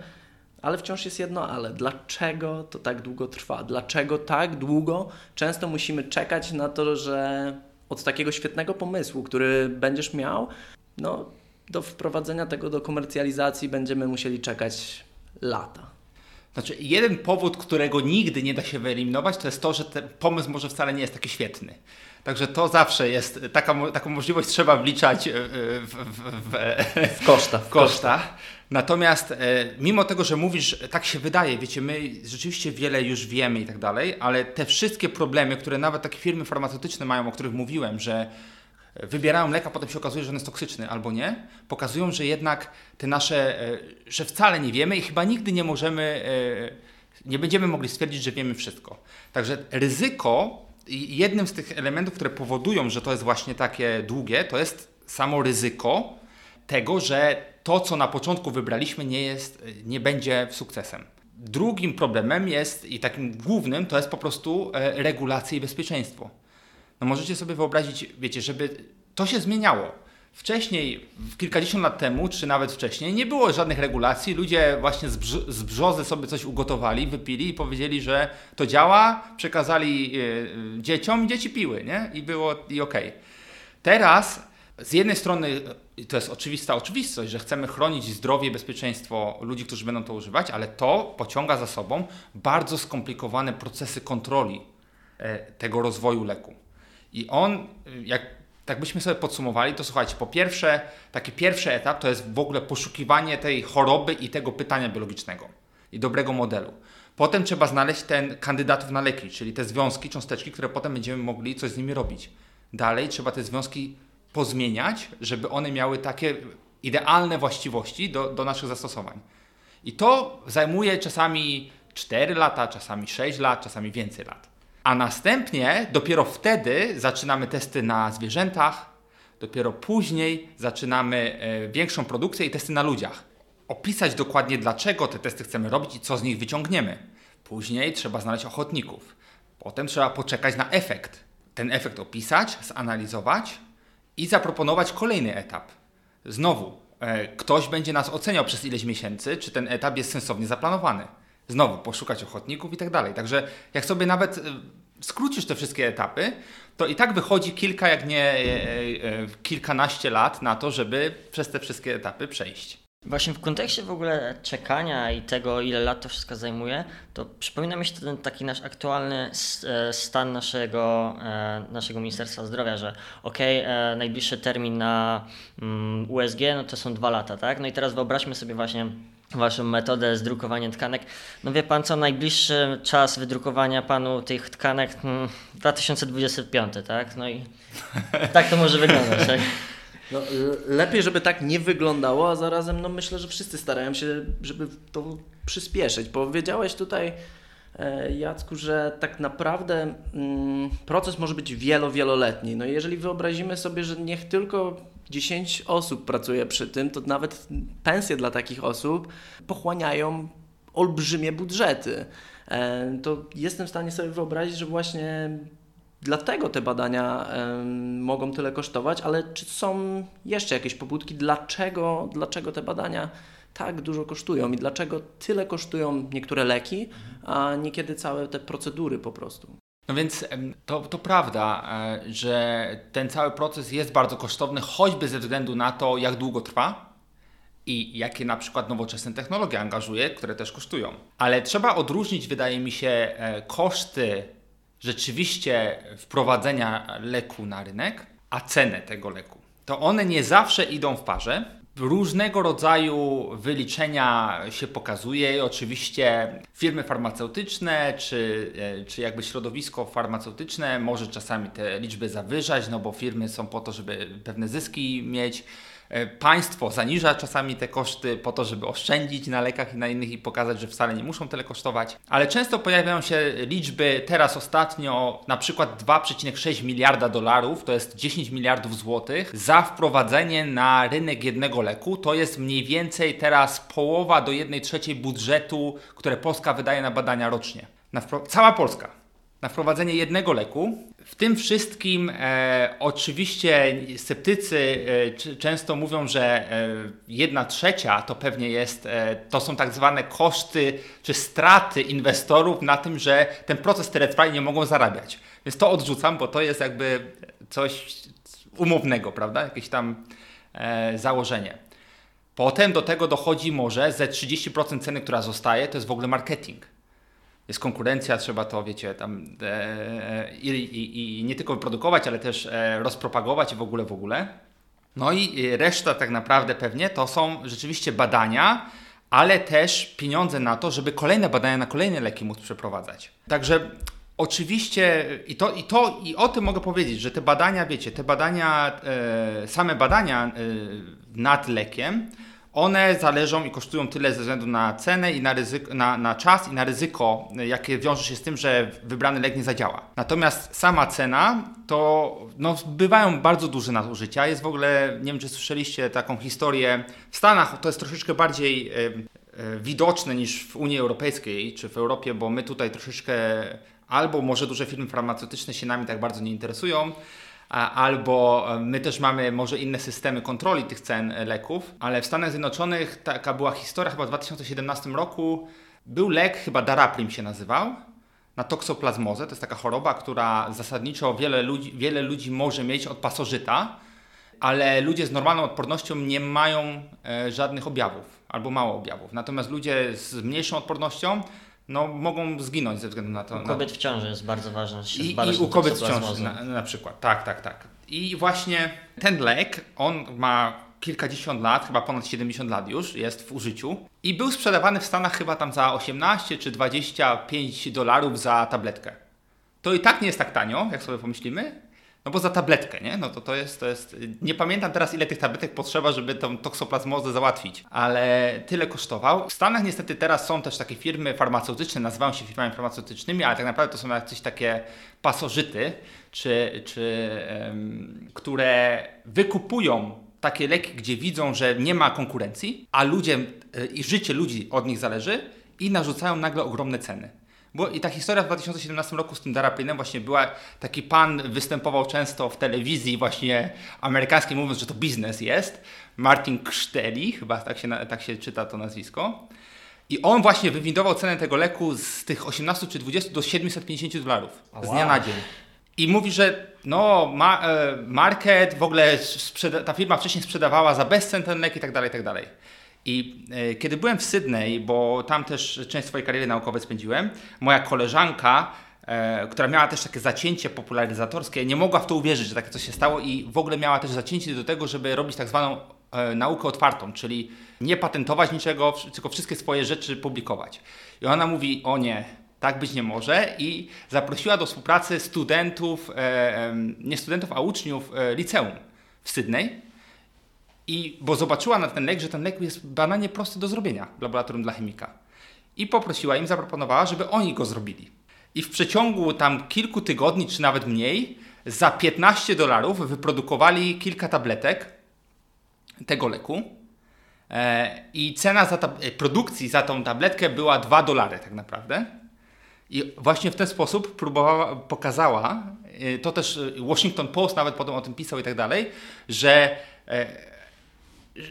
ale wciąż jest jedno ale. Dlaczego to tak długo trwa? Dlaczego tak długo często musimy czekać na to, że od takiego świetnego pomysłu, który będziesz miał, no, do wprowadzenia tego do komercjalizacji będziemy musieli czekać lata. Znaczy, jeden powód, którego nigdy nie da się wyeliminować, to jest to, że ten pomysł może wcale nie jest taki świetny. Także to zawsze jest, taka, taką możliwość trzeba wliczać w, w, w, w koszta. W koszta. Natomiast e, mimo tego, że mówisz, tak się wydaje, wiecie, my rzeczywiście wiele już wiemy i tak dalej, ale te wszystkie problemy, które nawet takie firmy farmaceutyczne mają, o których mówiłem, że wybierają lek, a potem się okazuje, że on jest toksyczny albo nie, pokazują, że jednak te nasze, e, że wcale nie wiemy i chyba nigdy nie możemy, e, nie będziemy mogli stwierdzić, że wiemy wszystko. Także ryzyko jednym z tych elementów, które powodują, że to jest właśnie takie długie, to jest samo ryzyko tego, że to, co na początku wybraliśmy, nie, jest, nie będzie sukcesem. Drugim problemem jest, i takim głównym, to jest po prostu e, regulacja i bezpieczeństwo. No możecie sobie wyobrazić, wiecie, żeby to się zmieniało. Wcześniej, kilkadziesiąt lat temu, czy nawet wcześniej, nie było żadnych regulacji. Ludzie właśnie z, brz z brzozy sobie coś ugotowali, wypili i powiedzieli, że to działa, przekazali y, dzieciom dzieci piły, nie? I było i okej. Okay. Teraz z jednej strony to jest oczywista oczywistość, że chcemy chronić zdrowie i bezpieczeństwo ludzi, którzy będą to używać, ale to pociąga za sobą bardzo skomplikowane procesy kontroli e, tego rozwoju leku. I on, jak tak byśmy sobie podsumowali, to słuchajcie, po pierwsze, taki pierwszy etap to jest w ogóle poszukiwanie tej choroby i tego pytania biologicznego i dobrego modelu. Potem trzeba znaleźć ten kandydatów na leki, czyli te związki, cząsteczki, które potem będziemy mogli coś z nimi robić. Dalej trzeba te związki pozmieniać, żeby one miały takie idealne właściwości do, do naszych zastosowań. I to zajmuje czasami 4 lata, czasami 6 lat, czasami więcej lat. A następnie dopiero wtedy zaczynamy testy na zwierzętach, dopiero później zaczynamy e, większą produkcję i testy na ludziach. Opisać dokładnie, dlaczego te testy chcemy robić i co z nich wyciągniemy. Później trzeba znaleźć ochotników. Potem trzeba poczekać na efekt. Ten efekt opisać, zanalizować i zaproponować kolejny etap. Znowu, e, ktoś będzie nas oceniał przez ileś miesięcy, czy ten etap jest sensownie zaplanowany. Znowu, poszukać ochotników i tak dalej. Także jak sobie nawet e, skrócisz te wszystkie etapy, to i tak wychodzi kilka, jak nie e, e, kilkanaście lat na to, żeby przez te wszystkie etapy przejść. Właśnie w kontekście w ogóle czekania i tego, ile lat to wszystko zajmuje, to przypomina mi się ten taki nasz aktualny e, stan naszego, naszego Ministerstwa Zdrowia, że okej, okay, najbliższy termin na mm, USG no to są dwa lata, tak? No i teraz wyobraźmy sobie właśnie Waszą metodę zdrukowania tkanek. No wie Pan co, najbliższy czas wydrukowania Panu tych tkanek hmm, 2025, tak? No i tak to może wyglądać, tak? No, lepiej, żeby tak nie wyglądało, a zarazem no myślę, że wszyscy starają się, żeby to przyspieszyć. Powiedziałeś tutaj, Jacku, że tak naprawdę mm, proces może być wielo, wieloletni. No jeżeli wyobrazimy sobie, że niech tylko 10 osób pracuje przy tym, to nawet pensje dla takich osób pochłaniają olbrzymie budżety. E, to jestem w stanie sobie wyobrazić, że właśnie dlatego te badania mogą tyle kosztować, ale czy są jeszcze jakieś pobudki, dlaczego, dlaczego te badania tak dużo kosztują i dlaczego tyle kosztują niektóre leki, a niekiedy całe te procedury po prostu? No więc to, to prawda, e, że ten cały proces jest bardzo kosztowny, choćby ze względu na to, jak długo trwa i jakie na przykład nowoczesne technologie angażuje, które też kosztują. Ale trzeba odróżnić, wydaje mi się, e, koszty rzeczywiście wprowadzenia leku na rynek, a cenę tego leku. To one nie zawsze idą w parze różnego rodzaju wyliczenia się pokazuje. Oczywiście firmy farmaceutyczne, czy, e, czy jakby środowisko farmaceutyczne może czasami te liczby zawyżać, no bo firmy są po to, żeby pewne zyski mieć. E, państwo zaniża czasami te koszty po to, żeby oszczędzić na lekach i na innych i pokazać, że wcale nie muszą tyle kosztować. Ale często pojawiają się liczby, teraz ostatnio na przykład 2,6 miliarda dolarów, to jest 10 miliardów złotych, za wprowadzenie na rynek jednego leku. To jest mniej więcej teraz połowa do 1 trzeciej budżetu, które Polska wydaje na badania rocznie. Na cała Polska na wprowadzenie jednego leku. W tym wszystkim e, oczywiście sceptycy e, często mówią, że e, jedna trzecia to pewnie jest, e, to są tak zwane koszty czy straty inwestorów na tym, że ten proces tyle trwa i nie mogą zarabiać. Więc to odrzucam, bo to jest jakby coś umownego, prawda? Jakieś tam e, założenie. Potem do tego dochodzi może ze 30% ceny, która zostaje, to jest w ogóle marketing jest konkurencja, trzeba to, wiecie, tam e, e, i, i, nie tylko wyprodukować, ale też e, rozpropagować i w ogóle, w ogóle. No i reszta tak naprawdę pewnie to są rzeczywiście badania, ale też pieniądze na to, żeby kolejne badania na kolejne leki móc przeprowadzać. Także oczywiście i to, i to i o tym mogę powiedzieć, że te badania, wiecie, te badania, e, same badania e, nad lekiem, one zależą i kosztują tyle ze względu na cenę i na, ryzyko, na, na czas i na ryzyko, jakie wiąże się z tym, że wybrany lek nie zadziała. Natomiast sama cena to no, bywają bardzo duże nadużycia. Jest w ogóle, nie wiem czy słyszeliście taką historię, w Stanach to jest troszeczkę bardziej y, y, widoczne niż w Unii Europejskiej czy w Europie, bo my tutaj troszeczkę albo może duże firmy farmaceutyczne się nami tak bardzo nie interesują, albo my też mamy może inne systemy kontroli tych cen e, leków, ale w Stanach Zjednoczonych taka była historia chyba w 2017 roku. Był lek, chyba Daraprim się nazywał, na toksoplazmozę. To jest taka choroba, która zasadniczo wiele ludzi, wiele ludzi może mieć od pasożyta, ale ludzie z normalną odpornością nie mają e, żadnych objawów albo mało objawów. Natomiast ludzie z mniejszą odpornością no, mogą zginąć ze względu na to. U kobiet w ciąży jest bardzo ważne. I, i u kobiet w ciąży na, na, przykład. Tak, tak, tak. I właśnie ten lek, on ma kilkadziesiąt lat, chyba ponad 70 lat już jest w użyciu i był sprzedawany w Stanach chyba tam za 18 czy 25 dolarów za tabletkę. To i tak nie jest tak tanio, jak sobie pomyślimy, no bo za tabletkę, nie? No to to jest, to jest... Nie pamiętam teraz, ile tych tabletek potrzeba, żeby tą toksoplazmozę załatwić, ale tyle kosztował. W Stanach niestety teraz są też takie firmy farmaceutyczne, nazywają się firmami farmaceutycznymi, ale tak naprawdę to są jakieś takie pasożyty, czy, czy um, które wykupują takie leki, gdzie widzą, że nie ma konkurencji, a ludzie e, i życie ludzi od nich zależy i narzucają nagle ogromne ceny. Bo i ta historia w 2017 roku z tym Daraplinem właśnie była, taki pan występował często w telewizji właśnie amerykańskiej mówiąc, że to biznes jest. Martin Krzteli, chyba tak się, tak się czyta to nazwisko. I on właśnie wywindował cenę tego leku z tych 18 czy 20 do 750 dolarów z dnia na dzień. I mówi, że no, ma, e, market, w ogóle ta firma wcześniej sprzedawała za bezcen ten lek i tak dalej, i tak dalej. I e, kiedy byłem w Sydney, bo tam też część swojej kariery naukowej spędziłem, moja koleżanka, e, która miała też takie zacięcie popularyzatorskie, nie mogła w to uwierzyć, że takie coś się stało i w ogóle miała też zacięcie do tego, żeby robić tak zwaną e, naukę otwartą, czyli nie patentować niczego, tylko wszystkie swoje rzeczy publikować. I ona mówi, o nie, tak być nie może i zaprosiła do współpracy studentów, nie studentów, a uczniów liceum w Sydney i, bo zobaczyła na ten lek, że ten lek jest banalnie prosty do zrobienia w laboratorium dla chemika. I poprosiła im, zaproponowała, żeby oni go zrobili. I w przeciągu tam kilku tygodni, czy nawet mniej, za 15 dolarów wyprodukowali kilka tabletek tego leku. E, I cena za e, produkcji za tą tabletkę była 2 dolary tak naprawdę. I właśnie w ten sposób próbowała, pokazała, e, to też Washington Post nawet potem o tym pisał i tak dalej, że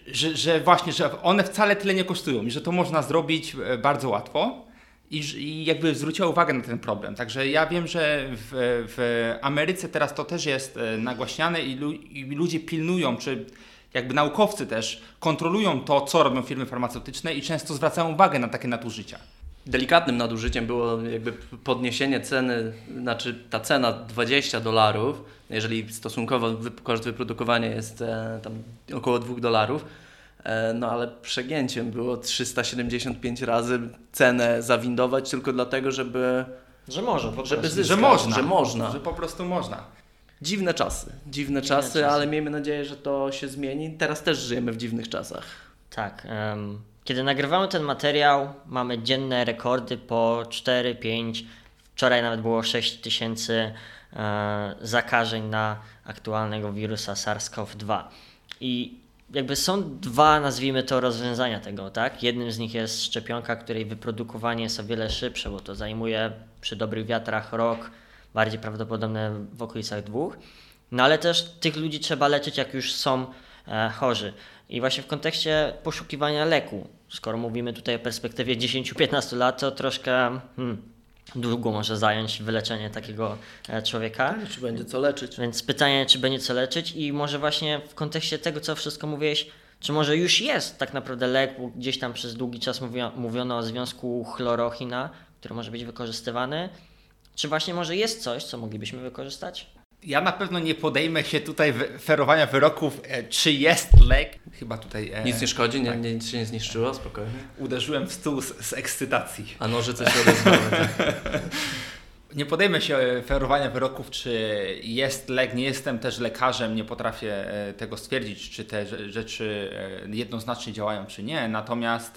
że, że właśnie, że one wcale tyle nie kosztują i że to można zrobić e, bardzo łatwo i, i jakby zwróciła uwagę na ten problem. Także ja wiem, że w, w Ameryce teraz to też jest e, nagłaśniane i, lu, i ludzie pilnują, czy jakby naukowcy też kontrolują to, co robią firmy farmaceutyczne i często zwracają uwagę na takie nadużycia delikatnym nadużyciem było jakby podniesienie ceny, znaczy ta cena 20 dolarów, jeżeli stosunkowo koszt wyprodukowania jest e, tam około 2 dolarów, e, no ale przegięciem było 375 razy cenę zawindować tylko dlatego, żeby że może, po żeby zyskać, że można, że można, że po prostu można. Dziwne czasy, dziwne, dziwne czasy, czasy, ale miejmy nadzieję, że to się zmieni. Teraz też żyjemy w dziwnych czasach. Tak. Um kiedy nagrywamy ten materiał, mamy dzienne rekordy po 4, 5, wczoraj nawet było 6 tysięcy e, zakażeń na aktualnego wirusa SARS-CoV-2. I jakby są dwa, nazwijmy to, rozwiązania tego, tak? Jednym z nich jest szczepionka, której wyprodukowanie jest o wiele szybsze, bo to zajmuje przy dobrych wiatrach rok, bardziej prawdopodobne w okolicach dwóch. No ale też tych ludzi trzeba leczyć, jak już są e, chorzy. I właśnie w kontekście poszukiwania leku, skoro mówimy tutaj o perspektywie 10-15 lat, to troszkę hmm, długo może zająć wyleczenie takiego e, człowieka. Czy będzie co leczyć? Więc pytanie, czy będzie co leczyć i może właśnie w kontekście tego, co wszystko mówiłeś, czy może już jest tak naprawdę lek, gdzieś tam przez długi czas mówiono o związku chlorochina, który może być wykorzystywany, czy właśnie może jest coś, co moglibyśmy wykorzystać? Ja na pewno nie podejmę się tutaj ferowania wyroków, e, czy jest lek. Chyba tutaj. E, nic nie szkodzi, tak. nie, nic się nie zniszczyło, spokojnie. Uderzyłem w stół z, z ekscytacji. A nożyce się odezwały. Tak. Nie podejmę się e, ferowania wyroków, czy jest lek. Nie jestem też lekarzem, nie potrafię e, tego stwierdzić, czy te rzeczy jednoznacznie działają, czy nie. Natomiast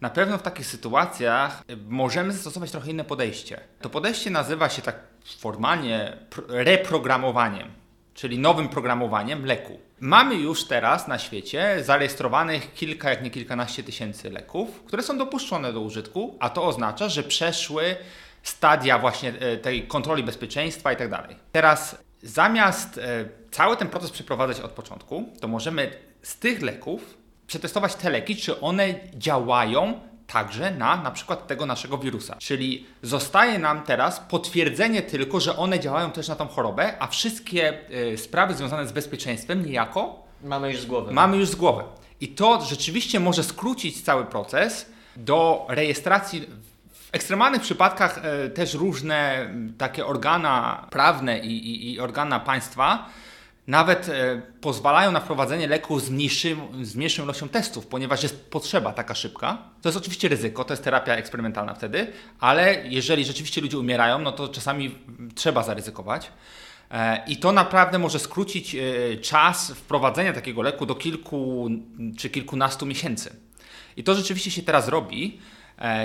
na pewno w takich sytuacjach możemy zastosować trochę inne podejście. To podejście nazywa się tak formalnie reprogramowaniem, czyli nowym programowaniem leku. Mamy już teraz na świecie zarejestrowanych kilka, jak nie kilkanaście tysięcy leków, które są dopuszczone do użytku, a to oznacza, że przeszły stadia właśnie e, tej kontroli bezpieczeństwa i tak dalej. Teraz zamiast e, cały ten proces przeprowadzać od początku, to możemy z tych leków przetestować te leki, czy one działają także na na przykład tego naszego wirusa. Czyli zostaje nam teraz potwierdzenie tylko, że one działają też na tą chorobę, a wszystkie y, sprawy związane z bezpieczeństwem niejako mamy już z głowy. Mamy już z głowy. I to rzeczywiście może skrócić cały proces do rejestracji w ekstremalnych przypadkach y, też różne y, takie organa prawne i, i, i organa państwa nawet e, pozwalają na wprowadzenie leku z, mniejszym, z mniejszą ilością testów, ponieważ jest potrzeba taka szybka. To jest oczywiście ryzyko, to jest terapia eksperymentalna wtedy, ale jeżeli rzeczywiście ludzie umierają, no to czasami trzeba zaryzykować. E, I to naprawdę może skrócić e, czas wprowadzenia takiego leku do kilku czy kilkunastu miesięcy. I to rzeczywiście się teraz robi,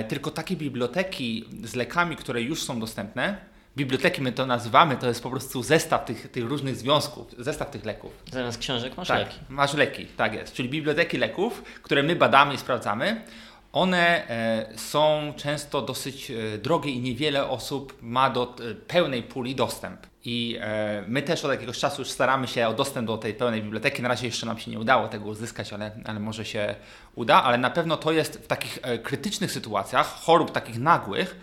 tylko takie biblioteki z lekami, które już są dostępne, biblioteki my to nazywamy, to jest po prostu zestaw tych, tych różnych związków, zestaw tych leków. Zamiast książek masz tak, leki. Masz leki, tak jest. Czyli biblioteki leków, które my badamy i sprawdzamy, one e, są często dosyć e, drogie i niewiele osób ma do pełnej puli dostęp. I my też od jakiegoś czasu już staramy się o dostęp do tej pełnej biblioteki. Na razie jeszcze nam się nie udało tego uzyskać, ale, ale może się uda. Ale na pewno to jest w takich krytycznych sytuacjach, chorób takich nagłych,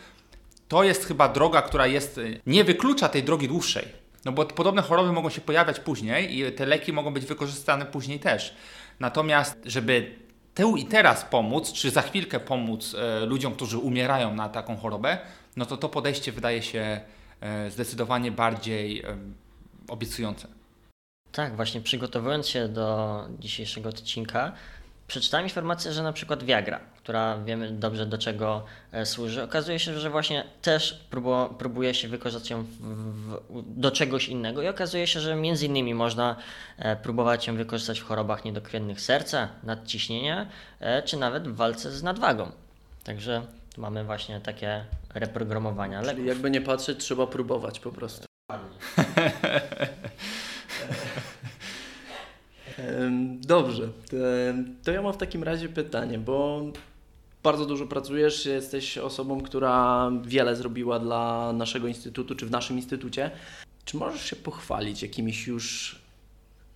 to jest chyba droga, która jest, nie wyklucza tej drogi dłuższej. No bo podobne choroby mogą się pojawiać później i te leki mogą być wykorzystane później też. Natomiast, żeby tu i teraz pomóc, czy za chwilkę pomóc e, ludziom, którzy umierają na taką chorobę, no to to podejście wydaje się e, zdecydowanie bardziej e, obiecujące. Tak, właśnie przygotowując się do dzisiejszego odcinka, przeczytałem informację, że na przykład Viagra, która wiemy dobrze do czego e, służy, okazuje się, że właśnie też próbuje się wykorzystać ją w, w, do czegoś innego i okazuje się, że między innymi można e, próbować ją wykorzystać w chorobach niedokrwiennych serca, nadciśnienia, e, czy nawet w walce z nadwagą. Także mamy właśnie takie reprogramowania. Czyli jakby nie patrzeć, trzeba próbować po prostu. Dobrze, to ja mam w takim razie pytanie, bo bardzo dużo pracujesz, jesteś osobą, która wiele zrobiła dla naszego instytutu, czy w naszym instytucie. Czy możesz się pochwalić jakimiś już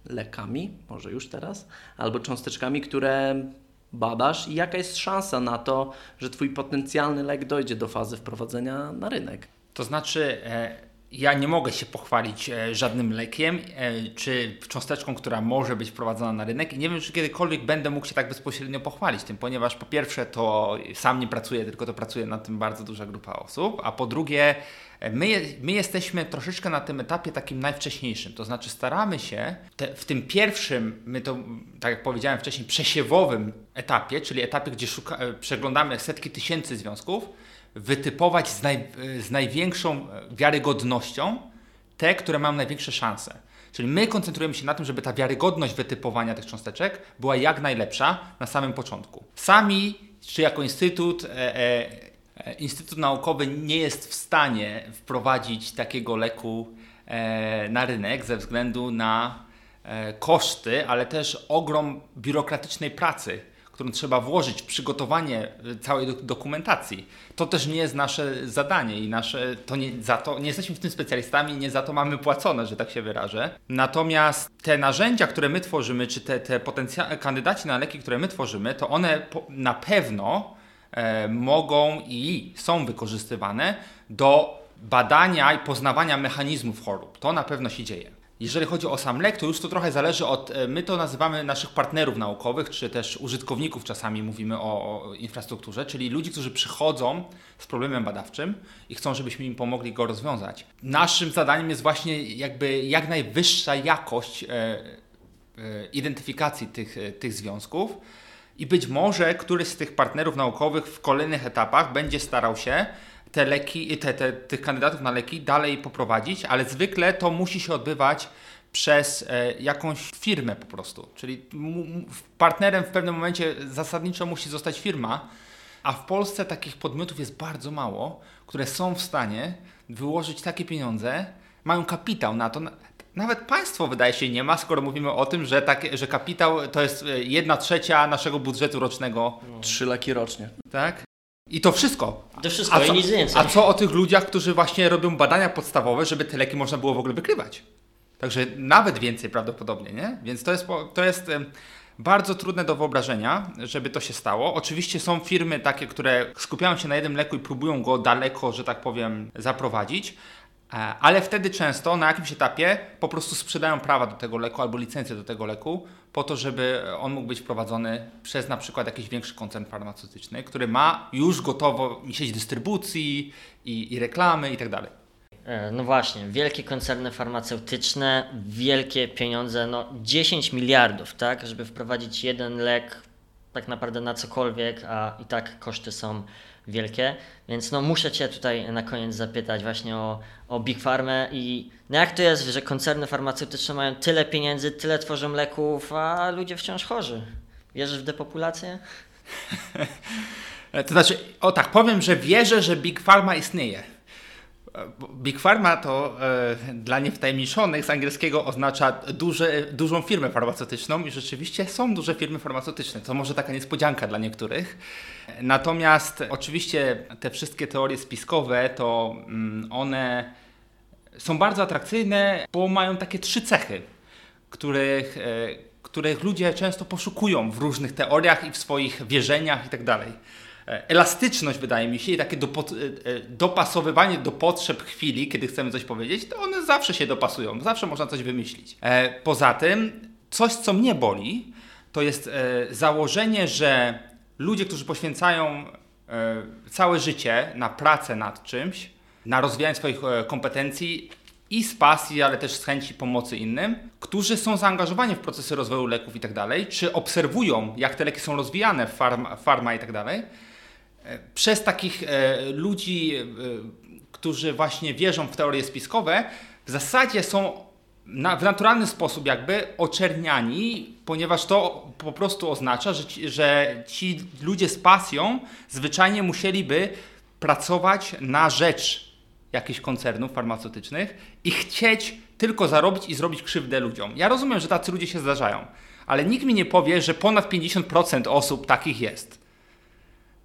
lekami, może już teraz, albo cząsteczkami, które badasz i jaka jest szansa na to, że Twój potencjalny lek dojdzie do fazy wprowadzenia na rynek? To znaczy, e, ja nie mogę się pochwalić e, żadnym lekiem e, czy cząsteczką, która może być wprowadzona na rynek i nie wiem, czy kiedykolwiek będę mógł się tak bezpośrednio pochwalić tym, ponieważ po pierwsze to sam nie pracuję, tylko to pracuje nad tym bardzo duża grupa osób, a po drugie e, my, my jesteśmy troszeczkę na tym etapie takim najwcześniejszym, to znaczy staramy się te, w tym pierwszym, my to, tak jak powiedziałem wcześniej, przesiewowym etapie, czyli etapie, gdzie szuka, przeglądamy setki tysięcy związków, wytypować z, naj, z największą wiarygodnością te, które mają największe szanse. Czyli my koncentrujemy się na tym, żeby ta wiarygodność wytypowania tych cząsteczek była jak najlepsza na samym początku. Sami, czy jako instytut, e, e, e instytut naukowy nie jest w stanie wprowadzić takiego leku e, na rynek ze względu na e, koszty, ale też ogrom biurokratycznej pracy którą trzeba włożyć w przygotowanie y, całej dokumentacji. To też nie jest nasze zadanie i nasze, to nie, za to, nie jesteśmy w tym specjalistami nie za to mamy płacone, że tak się wyrażę. Natomiast te narzędzia, które my tworzymy, czy te, te potencjalne kandydaci na leki, które my tworzymy, to one po, na pewno e, mogą i są wykorzystywane do badania i poznawania mechanizmów chorób. To na pewno się dzieje. Jeżeli chodzi o sam lek, to już to trochę zależy od, e, my to nazywamy naszych partnerów naukowych, czy też użytkowników czasami mówimy o, o, infrastrukturze, czyli ludzi, którzy przychodzą z problemem badawczym i chcą, żebyśmy im pomogli go rozwiązać. Naszym zadaniem jest właśnie jakby jak najwyższa jakość e, e, identyfikacji tych, e, tych związków i być może któryś z tych partnerów naukowych w kolejnych etapach będzie starał się te leki, te, te, tych kandydatów na leki dalej poprowadzić, ale zwykle to musi się odbywać przez e, jakąś firmę po prostu. Czyli partnerem w pewnym momencie zasadniczo musi zostać firma, a w Polsce takich podmiotów jest bardzo mało, które są w stanie wyłożyć takie pieniądze, mają kapitał na to. Nawet państwo wydaje się nie ma, skoro mówimy o tym, że, tak, że kapitał to jest e, jedna trzecia naszego budżetu rocznego. Trzy leki rocznie. Tak? I to wszystko. To wszystko a co, i nic więcej. A co o tych ludziach, którzy właśnie robią badania podstawowe, żeby te leki można było w ogóle wykrywać? Także nawet więcej prawdopodobnie, nie? Więc to jest, to jest bardzo trudne do wyobrażenia, żeby to się stało. Oczywiście są firmy takie, które skupiają się na jednym leku i próbują go daleko, że tak powiem, zaprowadzić, ale wtedy często na jakimś etapie po prostu sprzedają prawa do tego leku albo licencję do tego leku po to, żeby on mógł być wprowadzony przez na przykład jakiś większy koncern farmaceutyczny, który ma już gotowo sieć dystrybucji i, i reklamy i tak. E, no właśnie, wielkie koncerny farmaceutyczne, wielkie pieniądze, no 10 miliardów, tak, żeby wprowadzić jeden lek tak naprawdę na cokolwiek, a i tak koszty są wielkie. Więc no muszę Cię tutaj na koniec zapytać właśnie o, o Big Pharma i no jak to jest, że koncerny farmaceutyczne mają tyle pieniędzy, tyle tworzą leków, a ludzie wciąż chorzy? Wierzysz w depopulację? to znaczy, o tak, powiem, że wierzę, że Big Pharma istnieje. Big Pharma to e, dla niewtajemniczonych z angielskiego oznacza duże, dużą firmę farmaceutyczną i rzeczywiście są duże firmy farmaceutyczne. To może taka niespodzianka dla niektórych. Natomiast oczywiście te wszystkie teorie spiskowe to mm, one są bardzo atrakcyjne, bo mają takie trzy cechy, których, e, których ludzie często poszukują w różnych teoriach i w swoich wierzeniach itd. E, elastyczność, wydaje mi się, i takie dopo, e, e, dopasowywanie do potrzeb chwili, kiedy chcemy coś powiedzieć, to one zawsze się dopasują, zawsze można coś wymyślić. Poza tym, coś, co mnie boli, to jest założenie, że ludzie, którzy poświęcają całe życie na pracę nad czymś, na rozwijanie swoich kompetencji i z pasji, ale też z chęci pomocy innym, którzy są zaangażowani w procesy rozwoju leków i tak dalej, czy obserwują, jak te leki są rozwijane w farma, farma i tak dalej, przez takich e, ludzi, e, którzy właśnie wierzą w teorie spiskowe, w zasadzie są na, w naturalny sposób jakby oczerniani, ponieważ to po prostu oznacza, że ci, że ci ludzie z pasją zwyczajnie musieliby pracować na rzecz jakichś koncernów farmaceutycznych i chcieć tylko zarobić i zrobić krzywdę ludziom. Ja rozumiem, że tacy ludzie się zdarzają, ale nikt mi nie powie, że ponad 50% osób takich jest.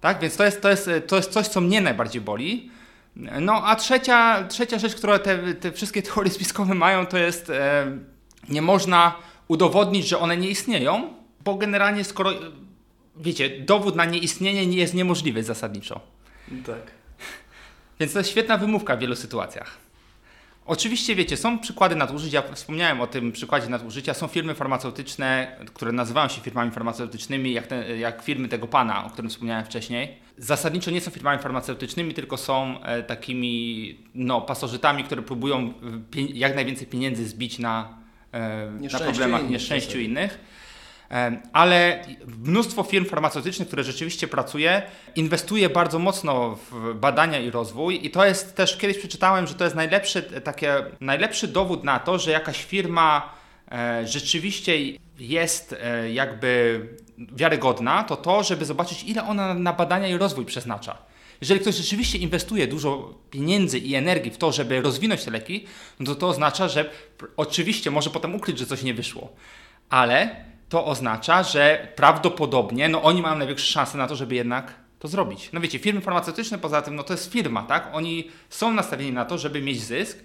Tak? Więc to jest, to, jest, to jest coś, co mnie najbardziej boli. No a trzecia, trzecia rzecz, którą te, te wszystkie teorie spiskowe mają, to jest e, nie można udowodnić, że one nie istnieją, bo generalnie skoro, wiecie, dowód na nieistnienie nie jest niemożliwy zasadniczo. Tak. Więc to jest świetna wymówka w wielu sytuacjach. Oczywiście wiecie, są przykłady nadużyć, ja wspomniałem o tym przykładzie nadużycia, są firmy farmaceutyczne, które nazywają się firmami farmaceutycznymi, jak, te, jak firmy tego pana, o którym wspomniałem wcześniej. Zasadniczo nie są firmami farmaceutycznymi, tylko są e, takimi no, pasożytami, które próbują jak najwięcej pieniędzy zbić na, e, na problemach, nieszczęściu innych ale mnóstwo firm farmaceutycznych, które rzeczywiście pracuje, inwestuje bardzo mocno w badania i rozwój i to jest też, kiedyś przeczytałem, że to jest najlepszy, takie, najlepszy dowód na to, że jakaś firma e, rzeczywiście jest e, jakby wiarygodna, to to, żeby zobaczyć ile ona na badania i rozwój przeznacza. Jeżeli ktoś rzeczywiście inwestuje dużo pieniędzy i energii w to, żeby rozwinąć te leki, no to to oznacza, że oczywiście może potem ukryć, że coś nie wyszło, ale to oznacza, że prawdopodobnie no, oni mają największe szanse na to, żeby jednak to zrobić. No wiecie, firmy farmaceutyczne poza tym, no to jest firma, tak? Oni są nastawieni na to, żeby mieć zysk,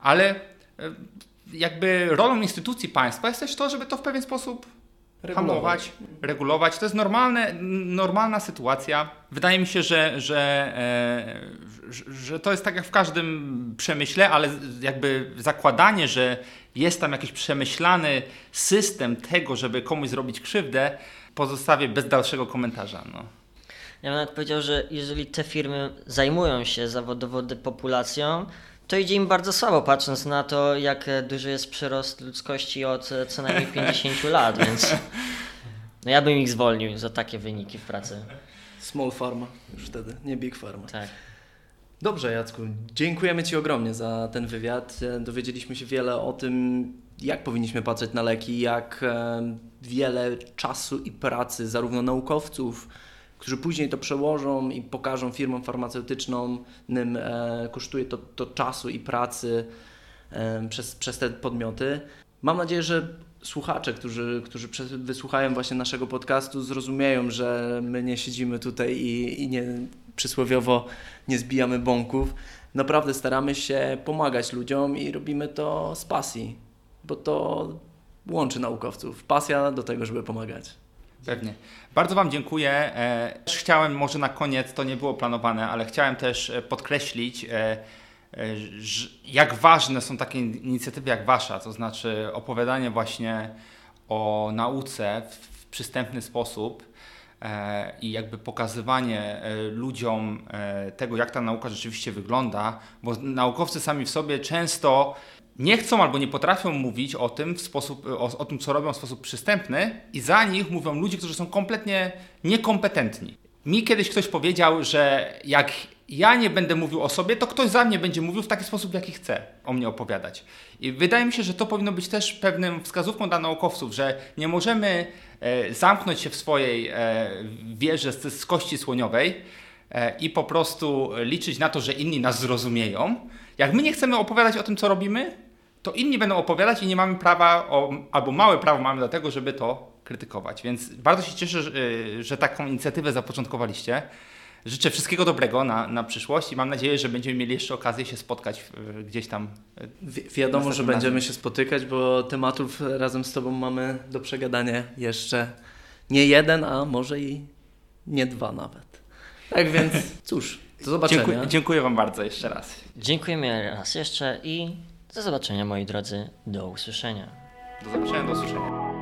ale e, jakby rolą instytucji państwa jest też to, żeby to w pewien sposób regulować. hamować, regulować. To jest normalne, normalna sytuacja. Wydaje mi się, że, że, e, że to jest tak jak w każdym przemyśle, ale jakby zakładanie, że jest tam jakiś przemyślany system tego, żeby komuś zrobić krzywdę, pozostawię bez dalszego komentarza. No. Ja bym nawet powiedział, że jeżeli te firmy zajmują się zawodowo depopulacją, to idzie im bardzo słabo, patrząc na to, jak duży jest przyrost ludzkości od co najmniej 50 lat, więc no ja bym ich zwolnił za takie wyniki w pracy. Small Pharma już wtedy, nie Big Pharma. Tak. Dobrze, Jacku. Dziękujemy Ci ogromnie za ten wywiad. Dowiedzieliśmy się wiele o tym, jak powinniśmy patrzeć na leki, jak wiele czasu i pracy zarówno naukowców, którzy później to przełożą i pokażą firmom farmaceutycznym, e, kosztuje to, to czasu i pracy e, przez, przez te podmioty. Mam nadzieję, że słuchacze, którzy, którzy wysłuchają właśnie naszego podcastu, zrozumieją, że my nie siedzimy tutaj i, i nie przysłowiowo nie zbijamy bąków. Naprawdę staramy się pomagać ludziom i robimy to z pasji, bo to łączy naukowców. Pasja do tego, żeby pomagać. Pewnie. Bardzo Wam dziękuję. E, chciałem może na koniec, to nie było planowane, ale chciałem też e, podkreślić, e, jak ważne są takie inicjatywy jak Wasza, to znaczy opowiadanie właśnie o nauce w przystępny sposób i jakby pokazywanie ludziom tego, jak ta nauka rzeczywiście wygląda, bo naukowcy sami w sobie często nie chcą albo nie potrafią mówić o tym, w sposób, o, o, tym, co robią w sposób przystępny, i za nich mówią ludzie, którzy są kompletnie niekompetentni. Mi kiedyś ktoś powiedział, że jak ja nie będę mówił o sobie, to ktoś za mnie będzie mówił w taki sposób, jaki chce o mnie opowiadać. I wydaje mi się, że to powinno być też pewnym wskazówką dla naukowców, że nie możemy e, zamknąć się w swojej e, wieży z, z kości słoniowej e, i po prostu liczyć na to, że inni nas zrozumieją Jak my nie chcemy opowiadać o tym, co robimy, to inni będą opowiadać i nie mamy prawa, o, albo małe prawo mamy do tego, żeby to krytykować. Więc bardzo się cieszę, że, y, że taką inicjatywę zapoczątkowaliście. Życzę wszystkiego dobrego na, na przyszłość i mam nadzieję, że będziemy mieli jeszcze okazję się spotkać gdzieś tam. y, Wi- wiadomo, że będziemy razem. się spotykać, bo tematów razem z Tobą mamy do przegadania jeszcze nie jeden, a może i nie dwa nawet. Tak więc, cóż, do zobaczenia. Dziękuję, dziękuję Wam bardzo jeszcze raz. Dziękujemy raz jeszcze i do zobaczenia moi drodzy. Do usłyszenia. Do zobaczenia, do usłyszenia.